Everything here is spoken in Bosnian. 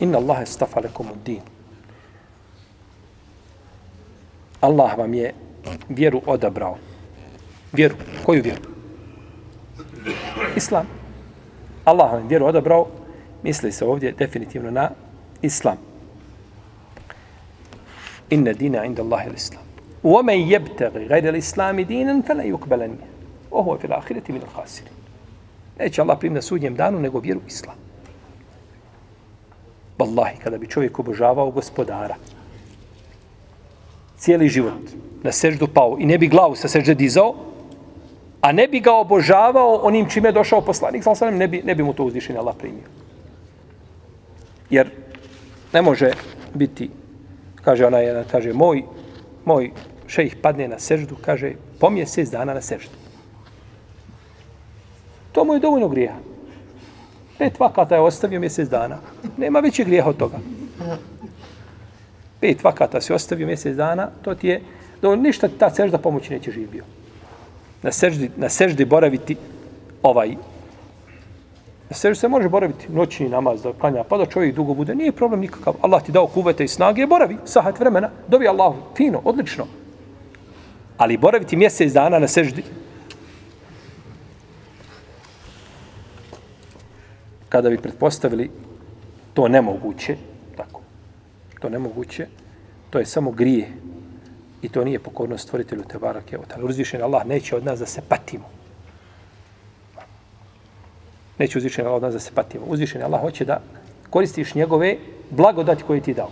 Inna Allahe stafa lekom od din. Allah vam je vjeru odabrao. Vjeru. Koju vjeru? Islam. Allah vam je vjeru odabrao. Misli se ovdje definitivno na Islam. Inna dina inda Allahi l'Islam. ومن يبتغي غير الإسلام دينا فلا يقبل منه وهو في الآخرة من الخاسرين Neće Allah primiti na sudnjem danu, nego vjeru islam. Wallahi, kada bi čovjek obožavao gospodara, cijeli život na seždu pao i ne bi glavu sa sežde dizao, a ne bi ga obožavao onim čime je došao poslanik, sam ne bi, ne bi mu to uzvišenje Allah primio. Jer ne može biti, kaže ona jedna, kaže, moj, moj šejih padne na seždu, kaže, po mjesec dana na seždu. To mu je dovoljno grijeha. Pet vakata je ostavio mjesec dana. Nema većeg grijeha od toga. Pet vakata si ostavio mjesec dana, to ti je, do ništa ta sežda pomoći neće živio. Na seždi, na seždi boraviti ovaj, na seždi se može boraviti noćni namaz da klanja, pa da čovjek dugo bude, nije problem nikakav. Allah ti dao kuvete i snage, boravi, sahat vremena, dobi Allahu, fino, odlično. Ali boraviti mjesec dana na seždi, kada bi pretpostavili to nemoguće, tako, to nemoguće, to je samo grije i to nije pokornost stvoritelju te barake. Uzvišen Allah neće od nas da se patimo. Neće uzvišen Allah od nas da se patimo. Uzvišen Allah hoće da koristiš njegove blagodati koje ti dao.